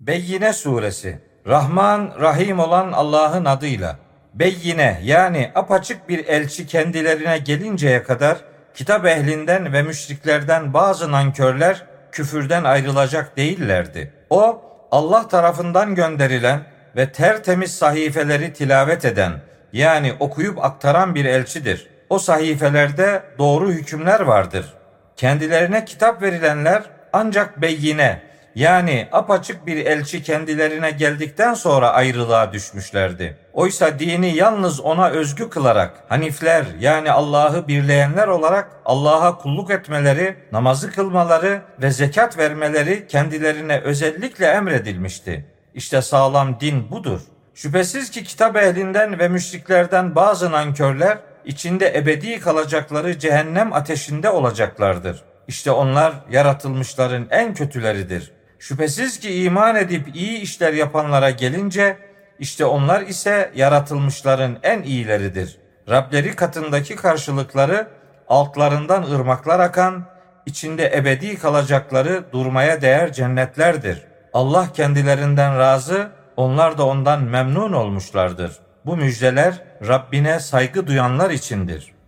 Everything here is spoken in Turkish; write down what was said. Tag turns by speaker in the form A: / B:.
A: Beyyine suresi Rahman Rahim olan Allah'ın adıyla Beyyine yani apaçık bir elçi kendilerine gelinceye kadar kitap ehlinden ve müşriklerden bazı nankörler küfürden ayrılacak değillerdi. O Allah tarafından gönderilen ve tertemiz sahifeleri tilavet eden yani okuyup aktaran bir elçidir. O sahifelerde doğru hükümler vardır. Kendilerine kitap verilenler ancak beyyine yani apaçık bir elçi kendilerine geldikten sonra ayrılığa düşmüşlerdi. Oysa dini yalnız ona özgü kılarak Hanifler yani Allah'ı birleyenler olarak Allah'a kulluk etmeleri, namazı kılmaları ve zekat vermeleri kendilerine özellikle emredilmişti. İşte sağlam din budur. Şüphesiz ki kitap ehlinden ve müşriklerden bazı nankörler içinde ebedi kalacakları cehennem ateşinde olacaklardır. İşte onlar yaratılmışların en kötüleridir. Şüphesiz ki iman edip iyi işler yapanlara gelince işte onlar ise yaratılmışların en iyileridir. Rableri katındaki karşılıkları altlarından ırmaklar akan, içinde ebedi kalacakları durmaya değer cennetlerdir. Allah kendilerinden razı, onlar da ondan memnun olmuşlardır. Bu müjdeler Rabbine saygı duyanlar içindir.''